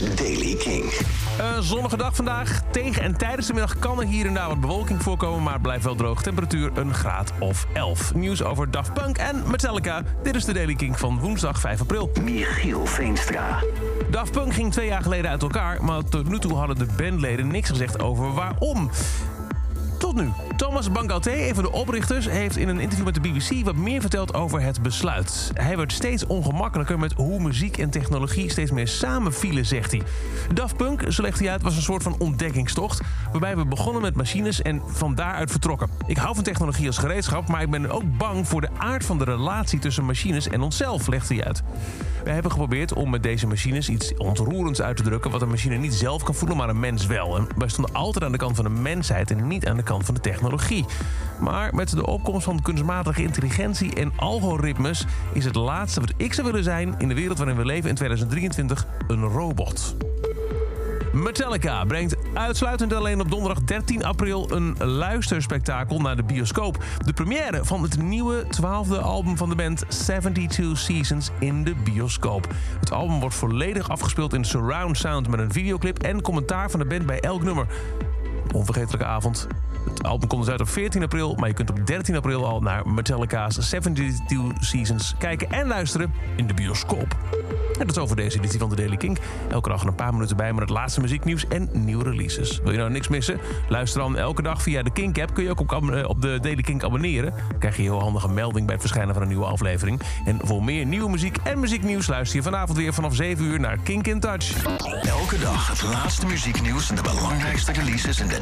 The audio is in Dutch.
is Daily King. Een zonnige dag vandaag. Tegen en tijdens de middag kan er hier en daar wat bewolking voorkomen, maar het blijft wel droog. Temperatuur een graad of 11. Nieuws over Daft Punk en Metallica. Dit is de Daily King van woensdag 5 april. Michiel Veenstra. Daft Punk ging twee jaar geleden uit elkaar, maar tot nu toe hadden de bandleden niks gezegd over waarom. Nu. Thomas Bangalté, een van de oprichters, heeft in een interview met de BBC wat meer verteld over het besluit. Hij werd steeds ongemakkelijker met hoe muziek en technologie steeds meer samenvielen, zegt hij. Daft Punk, zo legt hij uit, was een soort van ontdekkingstocht, waarbij we begonnen met machines en van daaruit vertrokken. Ik hou van technologie als gereedschap, maar ik ben ook bang voor de aard van de relatie tussen machines en onszelf, legt hij uit. We hebben geprobeerd om met deze machines iets ontroerends uit te drukken... wat een machine niet zelf kan voelen, maar een mens wel. En wij stonden altijd aan de kant van de mensheid en niet aan de kant van de technologie. Maar met de opkomst van kunstmatige intelligentie en algoritmes... is het laatste wat ik zou willen zijn in de wereld waarin we leven in 2023 een robot. Metallica brengt uitsluitend alleen op donderdag 13 april een luisterspektakel naar de bioscoop. De première van het nieuwe twaalfde album van de band 72 Seasons in de bioscoop. Het album wordt volledig afgespeeld in surround sound met een videoclip en commentaar van de band bij elk nummer. Onvergetelijke avond. Het album komt dus uit op 14 april, maar je kunt op 13 april al naar Metallica's 72 Seasons kijken en luisteren in de bioscoop. En dat is over deze editie van de Daily Kink. Elke dag een paar minuten bij met het laatste muzieknieuws en nieuwe releases. Wil je nou niks missen? Luister dan elke dag via de Kink-app. Kun je ook op, op de Daily Kink abonneren. Dan krijg je heel handige melding bij het verschijnen van een nieuwe aflevering. En voor meer nieuwe muziek en muzieknieuws luister je vanavond weer vanaf 7 uur naar Kink in Touch. Elke dag het laatste muzieknieuws en de belangrijkste releases in de